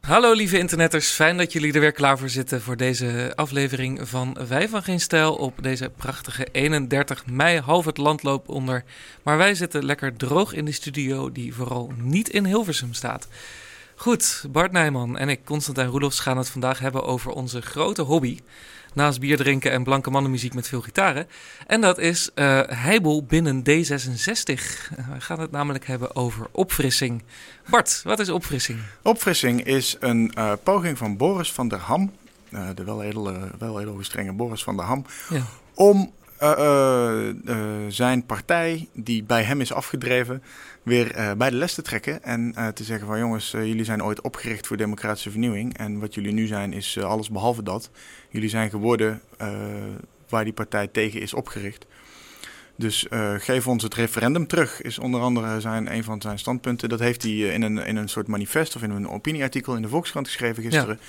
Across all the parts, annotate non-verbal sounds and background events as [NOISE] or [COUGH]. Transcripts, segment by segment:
Hallo lieve internetters, fijn dat jullie er weer klaar voor zitten voor deze aflevering van Wij van Geen Stijl op deze prachtige 31 mei. Half het land loopt onder, maar wij zitten lekker droog in de studio die vooral niet in Hilversum staat. Goed, Bart Nijman en ik, Constantijn Roelofs, gaan het vandaag hebben over onze grote hobby. Naast bier drinken en blanke mannenmuziek met veel gitaren. En dat is uh, Heibel binnen D66. We gaan het namelijk hebben over opfrissing. Bart, wat is opfrissing? Opfrissing is een uh, poging van Boris van der Ham, de weledele, weledele strenge Boris van der Ham, ja. om zijn partij, die bij hem is afgedreven, weer uh, bij de les te trekken en uh, te zeggen van jongens, uh, jullie zijn ooit opgericht voor democratische vernieuwing en wat jullie nu zijn is alles behalve dat. Jullie zijn geworden waar die partij tegen is opgericht. Dus geef ons het referendum terug, is onder andere zijn, een van zijn standpunten. Dat heeft hij in een, in een soort manifest of in een opinieartikel in de Volkskrant geschreven gisteren. Ja.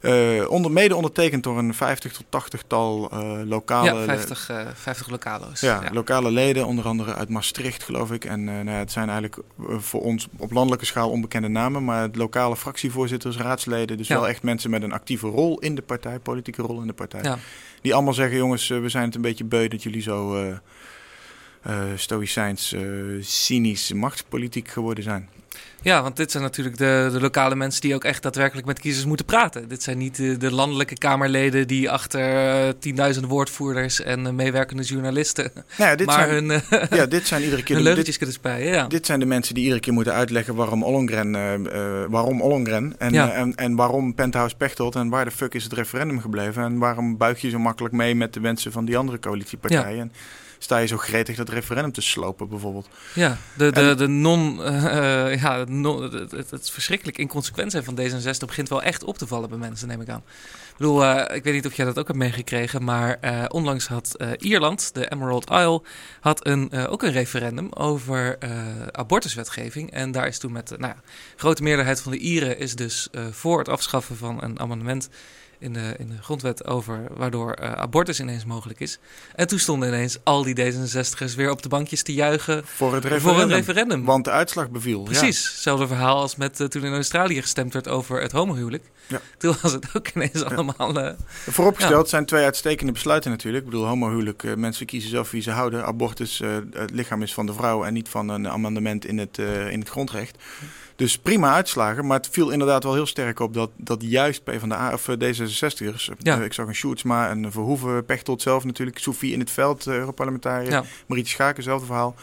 Uh, onder, mede ondertekend door een 50 tot 80 tal uh, lokale... Ja, 50, uh, 50 lokalo's. Ja, ja, lokale leden, onder andere uit Maastricht geloof ik. En nou ja, het zijn eigenlijk voor ons op landelijke schaal onbekende namen. Maar lokale fractievoorzitters, raadsleden. Dus ja. wel echt mensen met een actieve rol in de partij, politieke rol in de partij. Die allemaal zeggen, jongens, we zijn het een beetje beu dat jullie zo... stoïcijns, cynisch machtspolitiek geworden zijn. Ja, want dit zijn natuurlijk de, de, lokale mensen die ook echt daadwerkelijk met kiezers moeten praten. Dit zijn niet de, de landelijke Kamerleden die achter tienduizend woordvoerders en meewerkende journalisten. Nou ja, dit maar zijn, hun, [LAUGHS] ja, dit zijn iedere keer hun leugentjes kunnen spijen. Ja. Dit zijn de mensen die iedere keer moeten uitleggen waarom Ollongren, uh, waarom Ollongren en, ja. en, en waarom Penthouse Pechtold en waar de fuck is het referendum gebleven en waarom buig je zo makkelijk mee met de wensen van die andere coalitiepartijen. Ja sta je zo gretig dat referendum te slopen, bijvoorbeeld. Ja, de, de, de non, uh, [LAUGHS] ja, non, het, het, verschrikkelijk inconsequent zijn van D66 begint wel echt op te vallen bij mensen, neem ik aan. Ik bedoel, uh, ik weet niet of jij dat ook hebt meegekregen, maar uh, onlangs had Ierland, de Emerald Isle, had een, ook een referendum over abortuswetgeving. En daar is toen met, nou ja, grote meerderheid van de Ieren is dus voor het afschaffen van een amendement in de, in de grondwet over waardoor uh, abortus ineens mogelijk is. En toen stonden ineens al die D66'ers weer op de bankjes te juichen voor het referendum. Voor het referendum. Want de uitslag beviel. Precies, ja. hetzelfde verhaal als met uh, toen in Australië gestemd werd over het homohuwelijk. Ja. Toen was het ook ineens allemaal... Uh, Vooropgesteld zijn twee uitstekende besluiten natuurlijk. Ik bedoel, homohuwelijk, mensen kiezen zelf wie ze houden. Abortus, het lichaam is van de vrouw en niet van een amendement in het, in het grondrecht. Dus prima uitslagen, maar het viel inderdaad wel heel sterk op dat, dat juist PvdA of D66'ers, ja. uh, ik zag een Sjoerdsma, een Verhoeven, Pechtold zelf natuurlijk, Sophie in het veld, uh, Europarlementariër, ja. Marietje Schaken, hetzelfde verhaal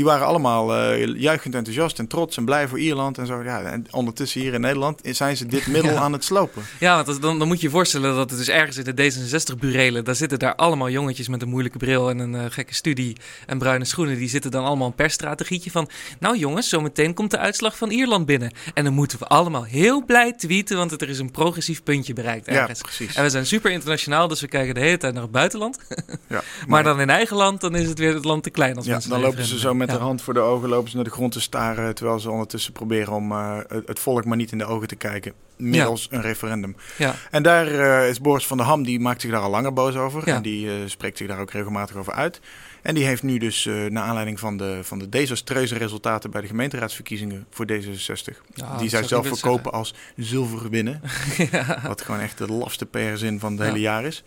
die waren allemaal uh, juichend enthousiast en trots en blij voor Ierland en zo. Ja, en ondertussen hier in Nederland zijn ze dit middel [LAUGHS] ja. aan het slopen. Ja, want dan, dan moet je je voorstellen dat het dus ergens in de D66-burelen... daar zitten daar allemaal jongetjes met een moeilijke bril en een uh, gekke studie en bruine schoenen. Die zitten dan allemaal een persstrategietje van... nou jongens, zometeen komt de uitslag van Ierland binnen. En dan moeten we allemaal heel blij tweeten, want er is een progressief puntje bereikt ergens. Ja, precies. En we zijn super internationaal, dus we kijken de hele tijd naar het buitenland. ja, [LAUGHS] maar, maar dan in eigen land, dan is het weer het land te klein als ja, mensen dan lopen ze zo met ja. de hand voor de ogen lopen ze naar de grond te staren. Terwijl ze ondertussen proberen om uh, het volk maar niet in de ogen te kijken. Middels ja. een referendum. Ja. En daar uh, is Boris van der Ham, die maakt zich daar al langer boos over. En die uh, spreekt zich daar ook regelmatig over uit. En die heeft nu dus, naar aanleiding van de, van de desastreuze resultaten bij de gemeenteraadsverkiezingen voor D66. Ja, die zij zelf verkopen als zilver winnen. [LAUGHS] Wat gewoon echt de lafste PR-zin van het hele jaar is.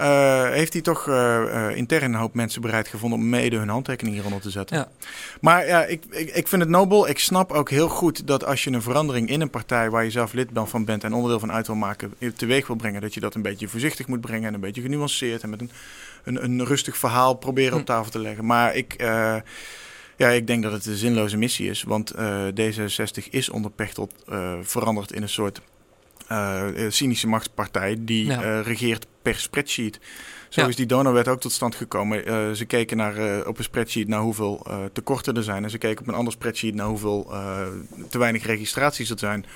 Uh, heeft hij toch uh, uh, intern een hoop mensen bereid gevonden om mede hun handtekening hieronder te zetten. Ja. Maar ja, ik, ik, ik vind het nobel. Ik snap ook heel goed dat als je een verandering in een partij waar je zelf lid van bent en onderdeel van uit wil maken, teweeg wil brengen, dat je dat een beetje voorzichtig moet brengen en een beetje genuanceerd en met een, een, een rustig verhaal proberen hm. op tafel te leggen. Maar ik. Ja, ik denk dat het een zinloze missie is, want D66 is onder Pechtold veranderd in een soort uh, cynische machtspartij die ja. uh, regeert per spreadsheet. Zo ja. is die donorwet ook tot stand gekomen. Uh, ze keken naar, op een spreadsheet naar hoeveel tekorten er zijn. En ze keken op een ander spreadsheet naar hoeveel te weinig registraties er zijn.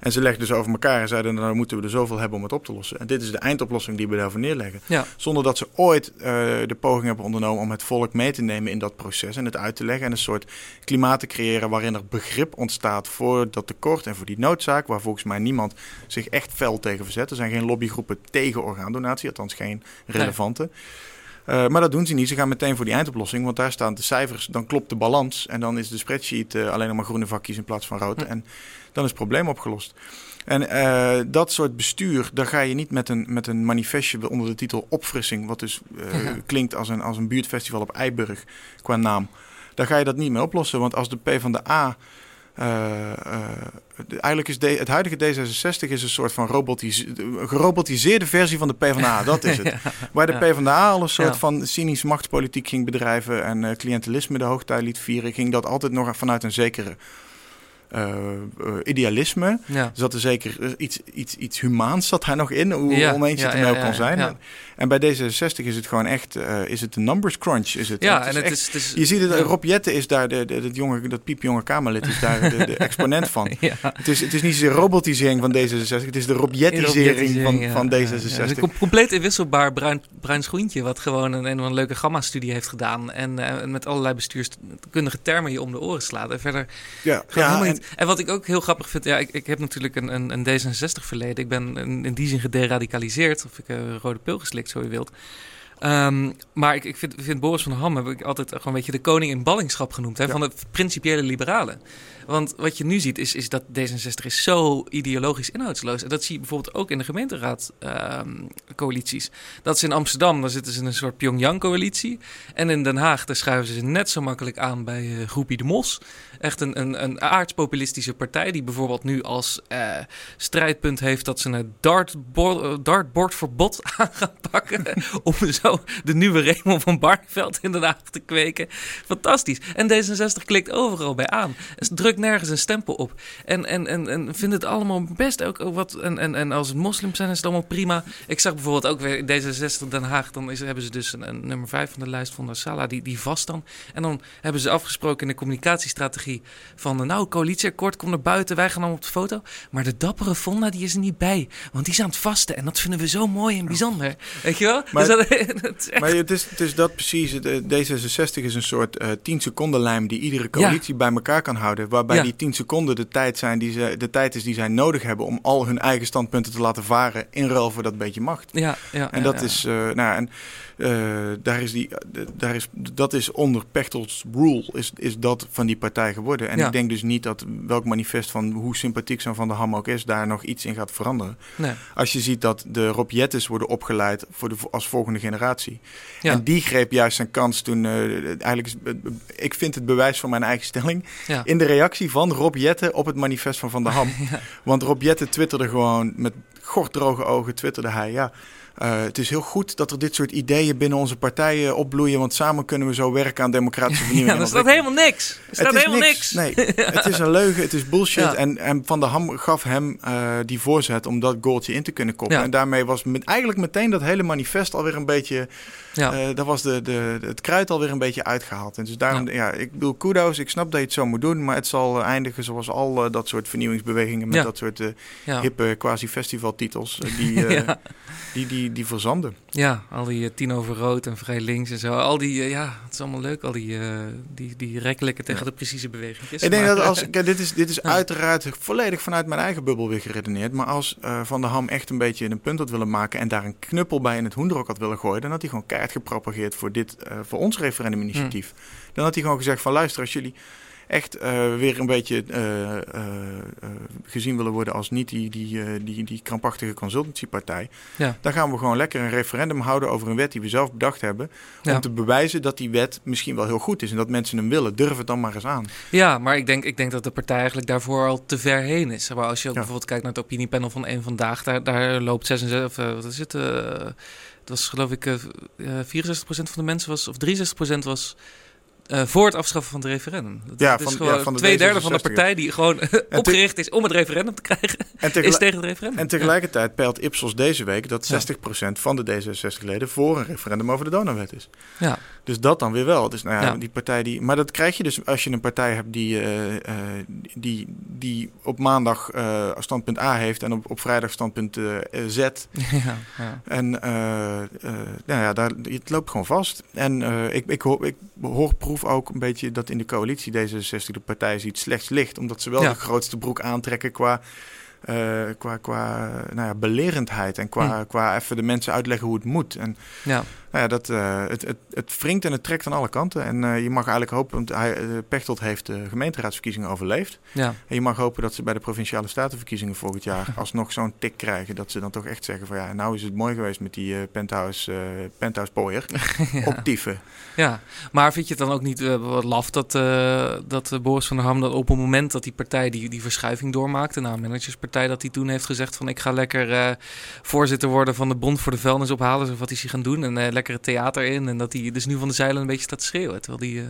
En ze legden dus over elkaar en zeiden, nou moeten we er zoveel hebben om het op te lossen. En dit is de eindoplossing die we daarvoor neerleggen. Ja. Zonder dat ze ooit uh, de poging hebben ondernomen om het volk mee te nemen in dat proces en het uit te leggen. En een soort klimaat te creëren waarin er begrip ontstaat voor dat tekort en voor die noodzaak. Waar volgens mij niemand zich echt fel tegen verzet. Er zijn geen lobbygroepen tegen orgaandonatie, althans geen relevante. Nee. Uh, maar dat doen ze niet. Ze gaan meteen voor die eindoplossing, want daar staan de cijfers. Dan klopt de balans en dan is de spreadsheet uh, alleen nog maar groene vakjes in plaats van rood. En dan is het probleem opgelost. En uh, dat soort bestuur, daar ga je niet met een, met een manifestje onder de titel opfrissing, wat dus klinkt als een, als een buurtfestival op Eiburg qua naam. Daar ga je dat niet mee oplossen, want als de P van de A eigenlijk is de, het huidige D66 is een soort van robotis gerobotiseerde versie van de PvdA. [LAUGHS] Dat is het. Waar de PvdA al een soort van cynisch machtspolitiek ging bedrijven en cliëntelisme de hoogtij liet vieren, ging dat altijd nog vanuit een zekere idealisme. Ja. Zat er zeker iets, iets, iets humaans zat daar nog in, hoe ja. oneens het ermee kon zijn. En bij D66 is het gewoon echt, is het een numbers crunch. Is het, ja, het en het echt, is, het is, Je ziet het, Rob Jette is daar, de, de, dat, jonge, dat piepjonge Kamerlid is daar de, de [LAUGHS] exponent van. het, is, het is niet de robotisering van D66, het is de Rob Jettisering van, van D66. het is een compleet inwisselbaar bruin, bruin schoentje, wat gewoon een, een, een leuke gamma-studie heeft gedaan. En uh, met allerlei bestuurskundige termen je om de oren slaat. En verder ja, ja, en, en wat ik ook heel grappig vind, ja, ik, ik heb natuurlijk een, een, een D66 verleden. Ik ben in, in die zin gederadicaliseerd, of ik uh, rode pil geslikt, zo je wilt. Um, maar ik, ik vind, vind, Boris van Ham heb ik altijd gewoon een beetje de koning in ballingschap genoemd. Hè, ja. Van de principiële liberalen. Want wat je nu ziet is, is dat D66 is zo ideologisch inhoudsloos. En dat zie je bijvoorbeeld ook in de gemeenteraadcoalities. Um, dat ze in Amsterdam, dan zitten ze in een soort Pyongyang-coalitie. En in Den Haag, daar schuiven ze net zo makkelijk aan bij uh, Groepie de Mos. Echt een, een, een aardspopulistische partij die bijvoorbeeld nu als uh, strijdpunt heeft dat ze een dartboard, dartboardverbod [LAUGHS] aan gaan pakken. [LAUGHS] om zo de nieuwe Raymond van Barneveld in Den Haag te kweken. Fantastisch. En D66 klikt overal bij aan. Het drukt nergens een stempel op. En, en, en, en vindt het allemaal best ook wat. En, en, en als het moslims zijn, is het allemaal prima. Ik zag bijvoorbeeld ook weer in D66 Den Haag. Dan is, hebben ze dus een, een nummer 5 van de lijst van de Sala, die, die vast dan. En dan hebben ze afgesproken in de communicatiestrategie van. Nou, coalitieakkoord, kom naar buiten. Wij gaan dan op de foto. Maar de dappere Fonda, die is er niet bij. Want die is aan het vasten. En dat vinden we zo mooi en bijzonder. Weet je wel? Maar, dus dat, [LAUGHS] het maar het, is, het is dat precies. D66 is een soort uh, 10 seconden lijm die iedere coalitie ja. bij elkaar kan houden. Waar waarbij ja. die 10 seconden de tijd, zijn die ze, de tijd is die zij nodig hebben om al hun eigen standpunten te laten varen in ruil voor dat beetje macht. Ja, ja, en dat is, uh, nou, en daar is die, daar is, dat is onder Pechtold's rule, is, is dat van die partij geworden. En ik denk dus niet dat welk manifest van hoe sympathiek zo'n Van de Ham ook is, daar nog iets in gaat veranderen. Nee. Als je ziet dat de Rob Jettes worden opgeleid voor de, als volgende generatie. En die greep juist zijn kans toen, uh, eigenlijk, is, ik vind het bewijs van mijn eigen stelling, in de reactie van Rob Jette op het manifest van Van der Ham. [LAUGHS] Want Rob Jette twitterde gewoon met gorddroge ogen, twitterde hij, ja... Uh, het is heel goed dat er dit soort ideeën binnen onze partijen opbloeien, want samen kunnen we zo werken aan democratische [LAUGHS] vernieuwing. Ja, er staat helemaal niks. Er staat helemaal niks. niks. Nee, het is een leugen, het is bullshit. Ja. En, en, Van der Ham gaf hem uh, die voorzet om dat goaltje in te kunnen koppen. Ja. En daarmee was met, eigenlijk meteen dat hele manifest alweer een beetje, ja. uh, daar was de, de, het kruid alweer een beetje uitgehaald. En dus daarom, ja. ik bedoel, kudos, ik snap dat je het zo moet doen, maar het zal eindigen zoals al dat soort vernieuwingsbewegingen met dat soort hippe quasi-festivaltitels. [LAUGHS] die, die, die die, verzanden. Ja, al die uh, tien over rood en vrij links en zo. Al die, uh, ja, het is allemaal leuk. Al die, uh, die, die rekkelijke tegen ja. de precieze beweging. Ik denk dat als, [LAUGHS] kijk, dit is, dit is ja. uiteraard volledig vanuit mijn eigen bubbel weer geredeneerd. Maar als Van der Ham echt een beetje een punt had willen maken en daar een knuppel bij in het hoenderok had willen gooien, dan had hij gewoon keihard gepropageerd voor dit, voor ons referenduminitiatief. Hmm. Dan had hij gewoon gezegd van luister, als jullie echt uh, weer een beetje uh, uh, gezien willen worden als niet die, die, die, die krampachtige consultancypartij. Ja. Dan gaan we gewoon lekker een referendum houden over een wet die we zelf bedacht hebben. Om ja. te bewijzen dat die wet misschien wel heel goed is en dat mensen hem willen. Durf het dan maar eens aan. Ja, maar ik denk, ik denk dat de partij eigenlijk daarvoor al te ver heen is. Maar als je ja. bijvoorbeeld kijkt naar het opiniepanel van één vandaag, daar, daar loopt 66, of, wat is het? dat was geloof ik 64% van de mensen was, of 63% was uh, voor het afschaffen van het referendum. Dat, ja, van, ja, van de twee derde van de partij die gewoon [LAUGHS] opgericht is om het referendum te krijgen, [LAUGHS] en is tegen het referendum. En tegelijkertijd peilt Ipsos deze week dat 60% ja. van de D66-leden voor een referendum over de donorwet is. Ja. Dus dat dan weer wel. Dus nou ja, ja, die partij die. Maar dat krijg je dus als je een partij hebt die, uh, uh, die, die op maandag uh, standpunt A heeft en op, op vrijdag standpunt Z. [LAUGHS] Ja, ja. En nou ja, daar, het loopt gewoon vast. En ik, ik, hoor, ik hoor proef ook een beetje dat in de coalitie D66 de partij ziet slechts licht. Omdat ze wel de grootste broek aantrekken qua uh, qua, qua nou ja, belerendheid en qua, hm. qua even de mensen uitleggen hoe het moet. En ja. Nou ja, dat, uh, het, het, het wringt en het trekt aan alle kanten. En uh, je mag eigenlijk hopen, want hij, Pechtold heeft de gemeenteraadsverkiezingen overleefd. Ja. En je mag hopen dat ze bij de provinciale statenverkiezingen volgend jaar [LAUGHS] alsnog zo'n tik krijgen. Dat ze dan toch echt zeggen van ja, nou is het mooi geweest met die penthouse, penthouse pooier [LAUGHS] ja. op dieven. Ja, maar vind je het dan ook niet wat laf dat, dat Boris van der Ham dat op het moment dat die partij die, die verschuiving doormaakte, nou managerspartij dat hij toen heeft gezegd van ik ga lekker uh, voorzitter worden van de Bond voor de Vuilnisophalers of wat is hij gaan doen. En uh, lekker het theater in en dat hij dus nu van de zeilen een beetje staat te schreeuwen terwijl die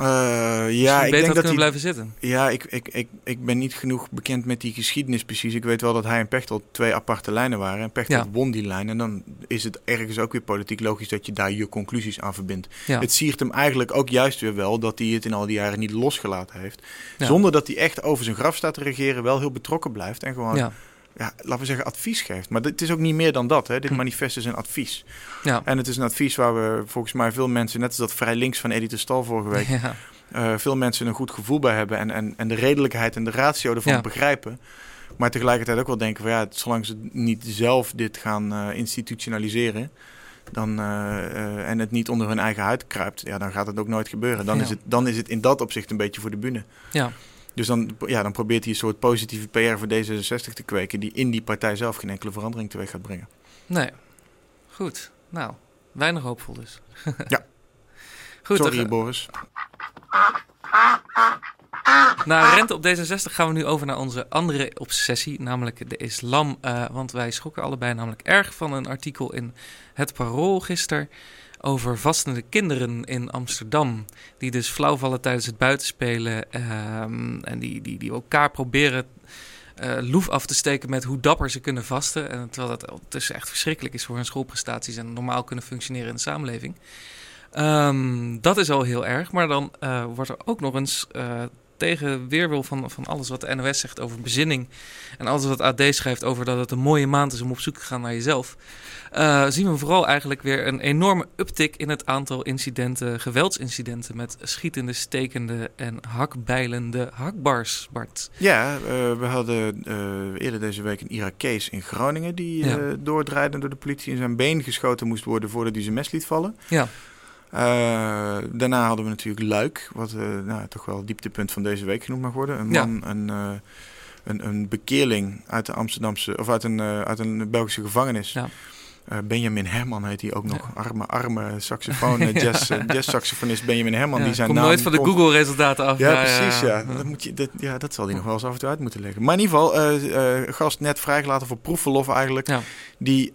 uh, ja, ik denk dat hij blijven zitten. Ja, ik, ik, ik, ik ben niet genoeg bekend met die geschiedenis precies. Ik weet wel dat hij en Pechtold twee aparte lijnen waren. En Pechtold won die lijn. En dan is het ergens ook weer politiek logisch dat je daar je conclusies aan verbindt. Het siert hem eigenlijk ook juist weer wel dat hij het in al die jaren niet losgelaten heeft. Zonder dat hij echt over zijn graf staat te regeren, wel heel betrokken blijft. En gewoon ja, laten we zeggen, advies geeft. Maar het is ook niet meer dan dat. Hè. Dit hm. manifest is een advies. Ja. En het is een advies waar we volgens mij veel mensen, net als dat vrij links van Edith de Stal vorige week, ja. uh, veel mensen een goed gevoel bij hebben en, en, en de redelijkheid en de ratio ervan begrijpen. Maar tegelijkertijd ook wel denken van ja, zolang ze niet zelf dit gaan uh, institutionaliseren. Dan, uh, en het niet onder hun eigen huid kruipt, ja, dan gaat het ook nooit gebeuren. Dan, is het, dan is het in dat opzicht een beetje voor de bühne. Ja. Dus dan, ja, dan probeert hij een soort positieve PR voor D66 te kweken... die in die partij zelf geen enkele verandering teweeg gaat brengen. Nee. Goed. Nou, weinig hoopvol dus. [LAUGHS] ja. Goed, Sorry, Boris. Na rente op D66 gaan we nu over naar onze andere obsessie, namelijk de islam. Uh, want wij schrokken allebei namelijk erg van een artikel in het Parool gisteren over vastende kinderen in Amsterdam. Die dus flauw vallen tijdens het buitenspelen. Um, en die, die, die elkaar proberen uh, loef af te steken met hoe dapper ze kunnen vasten. En terwijl dat dus echt verschrikkelijk is voor hun schoolprestaties en normaal kunnen functioneren in de samenleving. Um, dat is al heel erg. Maar dan uh, wordt er ook nog eens uh, tegen weerwil van, van alles wat de NOS zegt over bezinning. En alles wat AD schrijft over dat het een mooie maand is om op zoek te gaan naar jezelf. Uh, zien we vooral eigenlijk weer een enorme uptick in het aantal incidenten, geweldsincidenten met schietende, stekende en hakbijlende hakbars, Bart. Ja, uh, we hadden uh, eerder deze week een Irakees in Groningen die ja. doordraaide door de politie in zijn been geschoten moest worden voordat hij zijn mes liet vallen. Ja. Uh, daarna hadden we natuurlijk Luik, wat uh, nou, toch wel het dieptepunt van deze week genoemd mag worden. Een man, ja. een, uh, een, een bekeerling uit de Amsterdamse of uit een, uit een Belgische gevangenis. Ja. Uh, Benjamin Herman heet hij ook nog. Arme, arme saxofoon, ja. [LAUGHS] jazz, jazz saxofonist Benjamin Herman. Ja, die zijn komt naam nooit van de Google resultaten af. Ja, precies. Ja. Dat, moet je, dat, ja, dat zal hij nog wel eens af en toe uit moeten leggen. Maar in ieder geval, uh, uh, gast net vrijgelaten voor proefverlof eigenlijk. Die,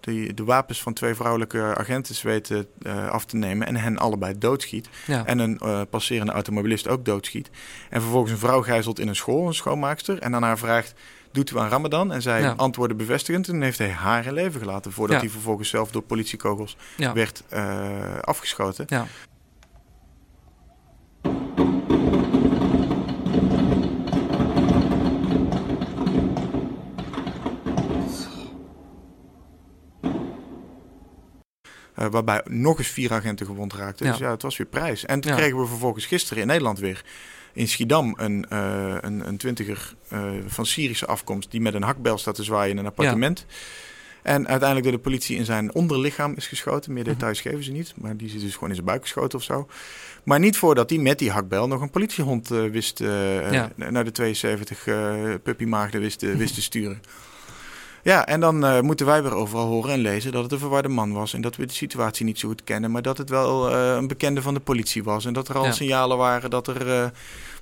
die de wapens van twee vrouwelijke agenten weten af te nemen. En hen allebei doodschiet. En een passerende automobilist ook doodschiet. En vervolgens een vrouw gijzelt in een school, een schoonmaakster. En daarna vraagt doet u aan Ramadan? En zij ja. antwoordde bevestigend. En heeft hij haar in leven gelaten. Voordat ja. hij vervolgens zelf door politiekogels ja. werd uh, afgeschoten. Ja. Uh, waarbij nog eens vier agenten gewond raakten. Dus ja, het was weer prijs. En toen kregen we vervolgens gisteren in Nederland weer in Schiedam een, uh, een, een twintiger uh, van Syrische afkomst die met een hakbel staat te zwaaien in een appartement. Ja. En uiteindelijk door de politie in zijn onderlichaam is geschoten. Meer details geven ze niet, maar die is dus gewoon in zijn buik geschoten of zo. Maar niet voordat hij met die hakbel nog een politiehond uh, wist ja. naar de 72 puppymaagden wist, wist te sturen. Ja, en dan uh, moeten wij weer overal horen en lezen dat het een verwarde man was. En dat we de situatie niet zo goed kennen. Maar dat het wel uh, een bekende van de politie was. En dat er al ja. signalen waren dat er. Uh,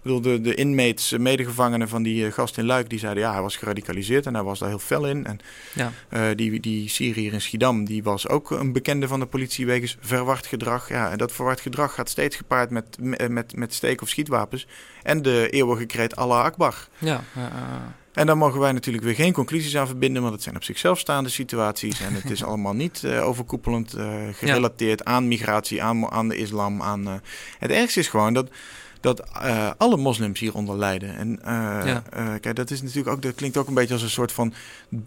bedoel, de, de inmates, medegevangenen van die gast in Luik, die zeiden ja, hij was geradicaliseerd en hij was daar heel fel in. En ja. die, die Syriër in Schiedam, die was ook een bekende van de politie wegens verward gedrag. Ja, en dat verward gedrag gaat steeds gepaard met, met, met steek- of schietwapens. En de eeuwige kreet Allah Akbar. Ja, en dan mogen wij natuurlijk weer geen conclusies aan verbinden, want het zijn op zichzelf staande situaties. En het is [LAUGHS] allemaal niet uh, overkoepelend uh, gerelateerd ja. aan migratie, aan, aan de islam. Aan, uh... Het ergste is gewoon dat dat eh, alle moslims hieronder lijden. En uh, Ja. eh, kijk, dat is natuurlijk ook, dat klinkt ook een beetje als een soort van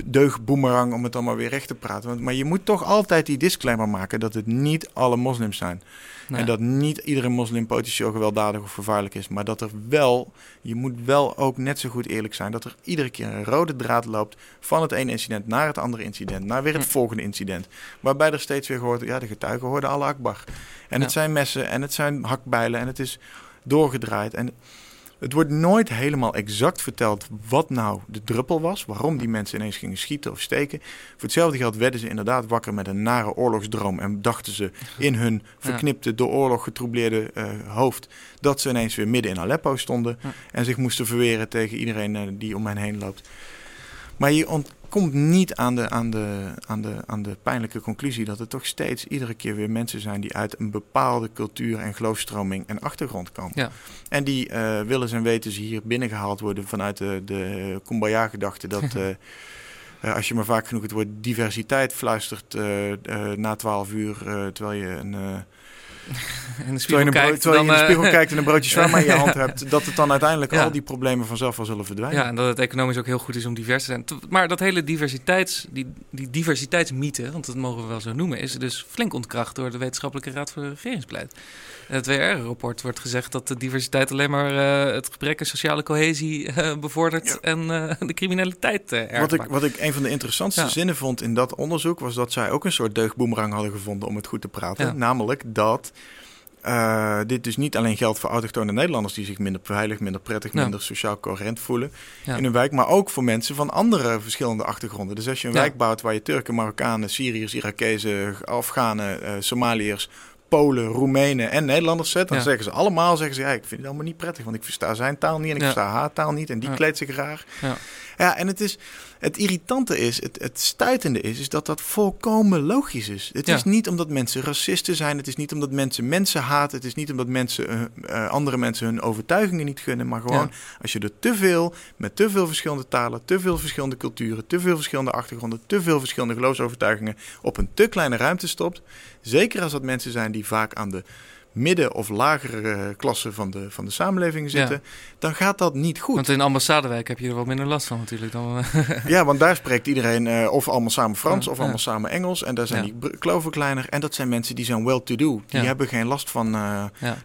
deugboemerang om het dan maar weer recht te praten. Want, maar je moet toch altijd die disclaimer maken dat het niet alle moslims zijn. Nee. En dat niet iedere moslim potentieel gewelddadig of gevaarlijk is. Maar dat er wel, je moet wel ook net zo goed eerlijk zijn, dat er iedere keer een rode draad loopt van het ene incident naar het andere incident, naar weer het Hm. volgende incident. Waarbij er steeds weer gehoord, ja, de getuigen hoorden alle akbar. En het zijn messen en het zijn hakbijlen en het is doorgedraaid. En het wordt nooit helemaal exact verteld wat nou de druppel was. Waarom die mensen ineens gingen schieten of steken. Voor hetzelfde geld werden ze inderdaad wakker met een nare oorlogsdroom. En dachten ze in hun verknipte, door oorlog getroubleerde eh, hoofd. dat ze ineens weer midden in Aleppo stonden. En zich moesten verweren tegen iedereen eh, die om hen heen loopt. Maar je ontkomt niet aan de, aan, de, aan, de, aan de pijnlijke conclusie dat er toch steeds iedere keer weer mensen zijn die uit een bepaalde cultuur en geloofstroming en achtergrond komen. Ja. En die eh willens en wetens hier binnengehaald worden vanuit de, de Kumbaya-gedachte dat. [LAUGHS] eh, eh, als je maar vaak genoeg het woord diversiteit fluistert na twaalf uur, terwijl je een, in de terwijl je, spiegel een bro- kijkt, terwijl je in de spiegel eh, kijkt en een broodje [LAUGHS] shawarma in je hand hebt, dat het dan uiteindelijk Ja. al die problemen vanzelf wel zullen verdwijnen. Ja, en dat het economisch ook heel goed is om divers te zijn. Maar dat hele diversiteits, die, die diversiteitsmythe, want dat mogen we wel zo noemen, is dus flink ontkracht door de Wetenschappelijke Raad voor Regeringsbeleid. In het WR-rapport wordt gezegd dat de diversiteit alleen maar eh, het gebrek aan sociale cohesie eh, bevordert Ja. en eh, [LAUGHS] de criminaliteit eh erg Wat ik, wat ik een van de interessantste Ja. zinnen vond in dat onderzoek was dat zij ook een soort deugdboemerang hadden gevonden om het goed te praten. Namelijk dat eh, dit dus niet alleen geldt voor autochtone Nederlanders die zich minder veilig, minder prettig, Ja. minder sociaal coherent voelen Ja. in een wijk, maar ook voor mensen van andere verschillende achtergronden. Dus als je een Ja. wijk bouwt waar je Turken, Marokkanen, Syriërs, Irakezen, Afghanen, eh, Somaliërs, Polen, Roemenen en Nederlanders zet, dan zeggen ze allemaal, zeggen ze, ja, ik vind het allemaal niet prettig, want ik versta zijn taal niet en ik versta haar taal niet en die kleedt zich raar. Ja. Ja, en het is het irritante is, het, het stuitende is, is dat dat volkomen logisch is. Het Ja. is niet omdat mensen racisten zijn, het is niet omdat mensen mensen haten, het is niet omdat mensen eh, eh, andere mensen hun overtuigingen niet gunnen, maar gewoon als je er te veel, met te veel verschillende talen, te veel verschillende culturen, te veel verschillende achtergronden, te veel verschillende geloofsovertuigingen op een te kleine ruimte stopt, zeker als dat mensen zijn die vaak aan de midden- of lagere eh, klasse van de, van de samenleving zitten, dan gaat dat niet goed. Want in Ambassadewijk heb je er wel minder last van natuurlijk dan... eh, [LAUGHS] Ja, want daar spreekt iedereen eh, of allemaal samen Frans Ja, of ja. allemaal samen Engels. En daar zijn die kloven kleiner. En dat zijn mensen die zijn well-to-do. Die hebben geen last van...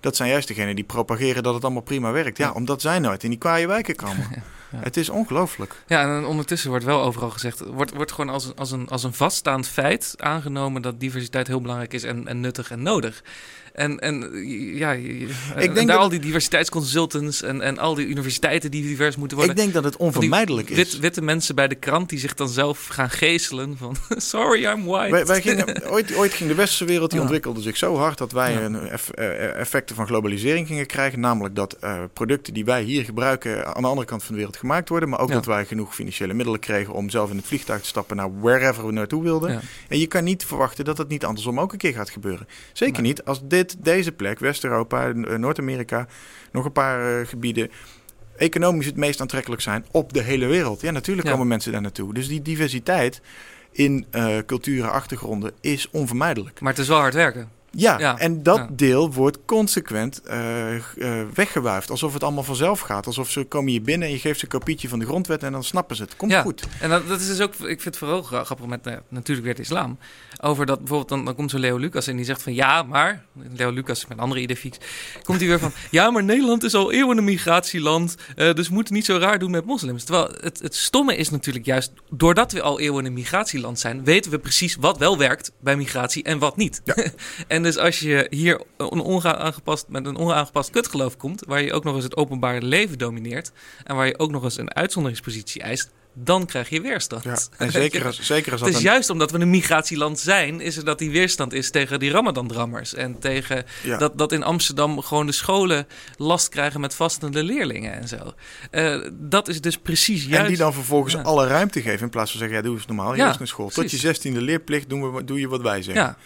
dat zijn juist degenen die propageren dat het allemaal prima werkt. Ja, omdat zij nooit in die kwaaie wijken komen. [LAUGHS] Het is ongelooflijk. Ja, en ondertussen wordt wel overal gezegd, wordt, wordt gewoon als een, als, een, als een vaststaand feit aangenomen dat diversiteit heel belangrijk is en, en nuttig en nodig. En, en ja, en denk daar dat al die diversiteitsconsultants en, en al die universiteiten die divers moeten worden. Ik denk dat het die onvermijdelijk is. Wit, witte mensen bij de krant die zich dan zelf gaan geeselen van [LAUGHS] sorry, I'm white. Wij, wij gingen, ooit, ooit ging de westerse wereld, die Ja. ontwikkelde zich zo hard dat wij Ja. een eff- eh, effecten van globalisering gingen krijgen. Namelijk dat eh, producten die wij hier gebruiken aan de andere kant van de wereld gemaakt worden. Maar ook Ja. dat wij genoeg financiële middelen kregen om zelf in het vliegtuig te stappen naar wherever we naartoe wilden. En je kan niet verwachten dat het niet andersom ook een keer gaat gebeuren. Zeker Nee. niet als dit, deze plek, West-Europa, eh, Noord-Amerika, nog een paar eh, gebieden economisch het meest aantrekkelijk zijn op de hele wereld. Ja, natuurlijk Ja. komen mensen daar naartoe. Dus die diversiteit in eh culturen, achtergronden is onvermijdelijk. Maar het is wel hard werken. Ja, Ja, en dat ja. deel wordt consequent eh eh, weggewuifd. Alsof het allemaal vanzelf gaat. Alsof ze komen hier binnen en je geeft ze een kopietje van de grondwet en dan snappen ze het. Komt Ja. goed. En dat, dat is dus ook, ik vind het vooral gra- grappig met ja, natuurlijk weer de islam. Over dat bijvoorbeeld, dan, dan komt zo Leo Lucas en die zegt van ja, maar. Leo Lucas met een andere idee Komt hij weer van ja, maar Nederland is al eeuwen een migratieland. eh, dus we moeten niet zo raar doen met moslims. Terwijl het, het stomme is natuurlijk juist, doordat we al eeuwen een migratieland zijn, weten we precies wat wel werkt bij migratie en wat niet. Ja. [LAUGHS] en dus als je hier een onaangepast, met een onaangepast kutgeloof komt, waar je ook nog eens het openbare leven domineert en waar je ook nog eens een uitzonderingspositie eist, dan krijg je weerstand. Ja. [LAUGHS] En zeker als, zeker als dat Het is een- juist omdat we een migratieland zijn, is er dat die weerstand is tegen die Ramadan-drammers. En tegen ja. dat, dat in Amsterdam gewoon de scholen last krijgen met vastende leerlingen en zo. Eh, dat is dus precies juist. En die dan vervolgens Ja. alle ruimte geven. In plaats van zeggen, ja, doe eens normaal. Hier Ja, is naar school. Tot je zestiende leerplicht doen we, doe je wat wij zeggen. Ja,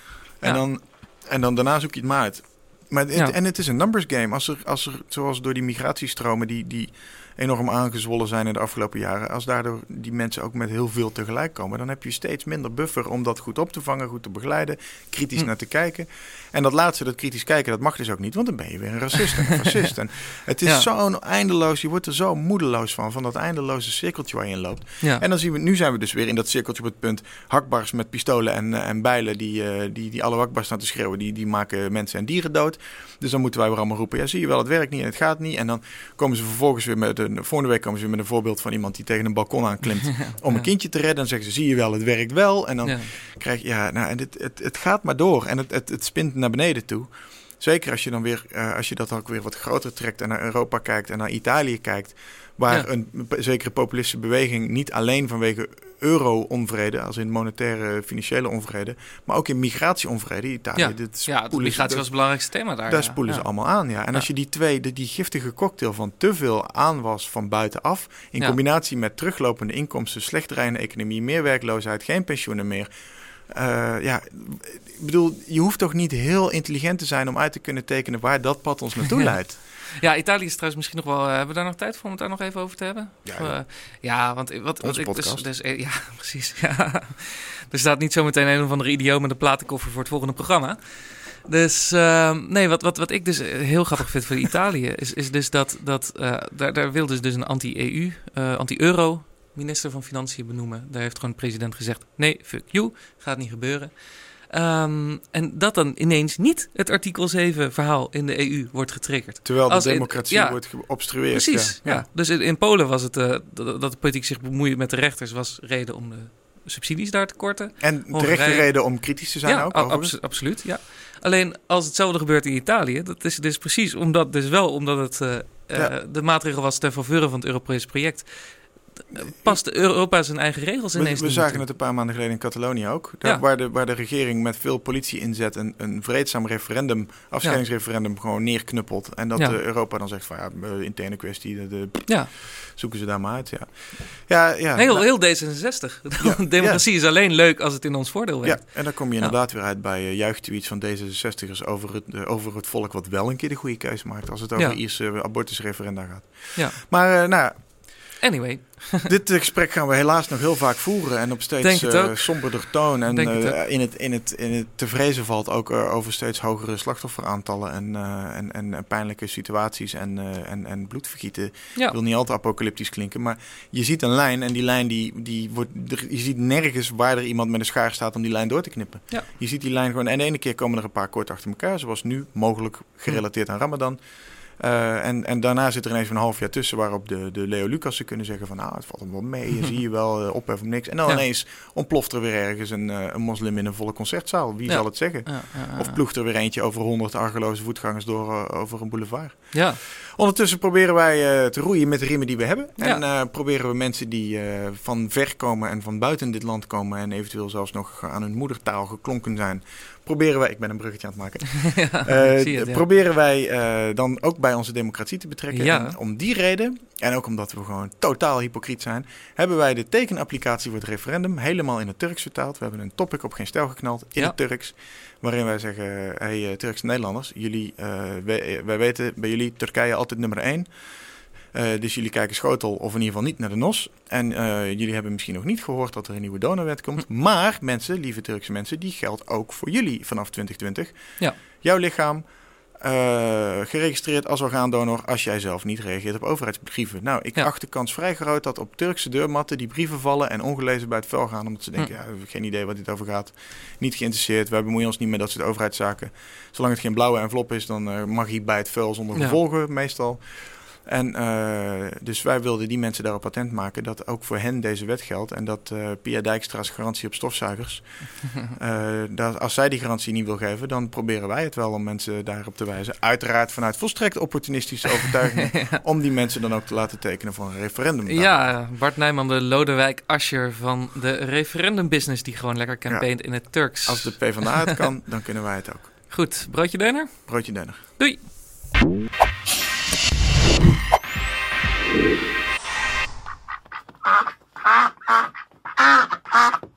En, dan, en dan daarna zoek je het maar uit. Maar het, Ja. En het is een numbers game. Als er, als er, zoals door die migratiestromen, die, die enorm aangezwollen zijn in de afgelopen jaren. Als daardoor die mensen ook met heel veel tegelijk komen, dan heb je steeds minder buffer om dat goed op te vangen, goed te begeleiden, kritisch Hm. naar te kijken. En dat laatste, dat kritisch kijken, dat mag dus ook niet, want dan ben je weer een racist en een [LAUGHS] fascist. En het is Ja. zo'n eindeloos, je wordt er zo moedeloos van, van dat eindeloze cirkeltje waar je in loopt. Ja. En dan zien we, nu zijn we dus weer in dat cirkeltje op het punt. Hakbars met pistolen en, eh, en bijlen die, eh, die, die alle wakbars staan te schreeuwen. Die, die maken mensen en dieren dood. Dus dan moeten wij weer allemaal roepen. Ja, zie je wel, het werkt niet en het gaat niet. En dan komen ze vervolgens weer met een. Volgende week komen ze met een voorbeeld van iemand die tegen een balkon aanklimt. [LAUGHS] om een kindje te redden. Dan zeggen ze, zie je wel, het werkt wel. En dan krijg je, ja, nou, en het, het, het gaat maar door. En het, het, het spint naar beneden toe. Zeker als je dan weer, eh, als je dat ook weer wat groter trekt en naar Europa kijkt en naar Italië kijkt, waar Ja. een zekere populistische beweging niet alleen vanwege euro-onvrede, als in monetaire, financiële onvrede, maar ook in migratie-onvrede. Italië, Ja. dit Ja, ze- migratie was het belangrijkste thema daar. daar ja. spoelen ze allemaal aan, ja. En als je die twee, de, die giftige cocktail van te veel aanwas van buitenaf, in combinatie met teruglopende inkomsten, slecht draaiende economie, meer werkloosheid, geen pensioenen meer. Eh, ja, ik bedoel, je hoeft toch niet heel intelligent te zijn om uit te kunnen tekenen waar dat pad ons naartoe [LAUGHS] leidt. Ja, Italië is trouwens misschien nog wel. eh, hebben we daar nog tijd voor om het daar nog even over te hebben? Ja, Of, eh, ja want wat, wat ik dus, dus, Ja, [LAUGHS] precies. Ja. Er staat niet zometeen een of andere idioot met een platenkoffer voor het volgende programma. Dus ehm, nee, wat, wat, wat ik dus heel grappig vind voor Italië is, is dus dat, dat eh, daar, daar wil dus, dus een anti-EU, eh, anti-euro minister van Financiën benoemen. Daar heeft gewoon de president gezegd: nee, fuck you, gaat niet gebeuren. Ehm, en dat dan ineens niet het artikel 7 verhaal in de EU wordt getriggerd. Terwijl de Als in- democratie ja. wordt geobstrueerd. Precies, ja. Dus in, in Polen was het eh, dat, dat de politiek zich bemoeien met de rechters was reden om de subsidies daar te korten. En terechte reden om kritisch te zijn ja, ook. abso- absoluut. Ja. Alleen als hetzelfde gebeurt in Italië, dat is dus precies omdat dus wel omdat het eh, Ja. eh, de maatregel was ten faveur van het Europese project. Eh, Past Europa zijn eigen regels We, ineens we niet zagen het een paar maanden geleden in Catalonië ook. Daar, Ja. waar, de, waar de regering met veel politie inzet een, een vreedzaam referendum, afscheidingsreferendum, gewoon neerknuppelt. En dat Ja. eh, Europa dan zegt van ja, eh, interne kwestie, de, de- Ja, zoeken ze daar maar uit. Ja, ja, ja, heel, nou, heel D66. [LAUGHS] Ja, Democratie is alleen leuk als het in ons voordeel ja, werkt. en dan kom je inderdaad weer uit bij uh, juichtweets van D66'ers over het, eh, over het volk wat wel een keer de goede keuze maakt als het over Ja. Ierse eh, abortusreferenda gaat. Ja. Maar eh, nou ja, Anyway, [LAUGHS] Dit gesprek gaan we helaas nog heel vaak voeren en op steeds eh, ook. somberder toon. En Denk het eh, in, het, in, het, in het te vrezen valt ook eh, over steeds hogere slachtofferaantallen en, eh, en, en, en pijnlijke situaties en, eh, en, en bloedvergieten. ja. Ik wil niet al te apocalyptisch klinken, maar je ziet een lijn en die lijn die, die wordt, je ziet nergens waar er iemand met een schaar staat om die lijn door te knippen. Ja. Je ziet die lijn gewoon en de ene keer komen er een paar kort achter elkaar, zoals nu, mogelijk gerelateerd aan Ramadan. Eh, en, en daarna zit er ineens een half jaar tussen waarop de, de Leo Lucassen kunnen zeggen van nou, het valt hem wel mee, [LAUGHS] zie je wel, uh, ophef om niks. En dan Ja. ineens ontploft er weer ergens een, eh, een moslim in een volle concertzaal. Wie Ja. zal het zeggen? Ja. Of ploegt er weer eentje over honderd argeloze voetgangers door eh, over een boulevard. Ja, Ondertussen proberen wij eh, te roeien met de riemen die we hebben. En eh, proberen we mensen die eh, van ver komen en van buiten dit land komen... en eventueel zelfs nog aan hun moedertaal geklonken zijn... proberen wij... Ik ben een bruggetje aan het maken. [LAUGHS] ja, Eh, het, ja. Proberen wij eh, dan ook bij onze democratie te betrekken. Ja. En om die reden, en ook omdat we gewoon totaal hypocriet zijn... hebben wij de tekenapplicatie voor het referendum helemaal in het Turks vertaald. We hebben een topic op geen stijl geknald in het Turks... waarin wij zeggen, hey eh, Turkse Nederlanders... Jullie, wij, wij weten bij jullie Turkije altijd nummer één... Eh, dus jullie kijken schotel of in ieder geval niet naar de NOS. En eh, jullie hebben misschien nog niet gehoord dat er een nieuwe donorwet komt. Maar mensen, lieve Turkse mensen, die geldt ook voor jullie vanaf 2020. Ja. Jouw lichaam eh, geregistreerd als orgaandonor als jij zelf niet reageert op overheidsbrieven. Nou, ik Ja. acht de kans vrij groot dat op Turkse deurmatten die brieven vallen en ongelezen bij het vel gaan. Omdat ze denken, Hm. ja, we hebben geen idee waar dit over gaat. Niet geïnteresseerd, wij bemoeien ons niet met dat soort overheidszaken. Zolang het geen blauwe envelop is, dan mag hij bij het vel zonder Ja. gevolgen meestal. En eh, dus wij wilden die mensen daarop patent maken dat ook voor hen deze wet geldt. En dat eh Pia Dijkstra's garantie op stofzuigers, [LAUGHS] eh, dat als zij die garantie niet wil geven, dan proberen wij het wel om mensen daarop te wijzen. Uiteraard vanuit volstrekt opportunistische overtuiging, [LAUGHS] om die mensen dan ook te laten tekenen voor een referendum. Ja, Bart Nijman, de Lodewijk Asscher van de referendumbusiness... die gewoon lekker campaignt in het Turks. Als de PvdA het kan, dan kunnen wij het ook. Goed, broodje deuner? Broodje denner. Doei! 啊啊啊啊啊。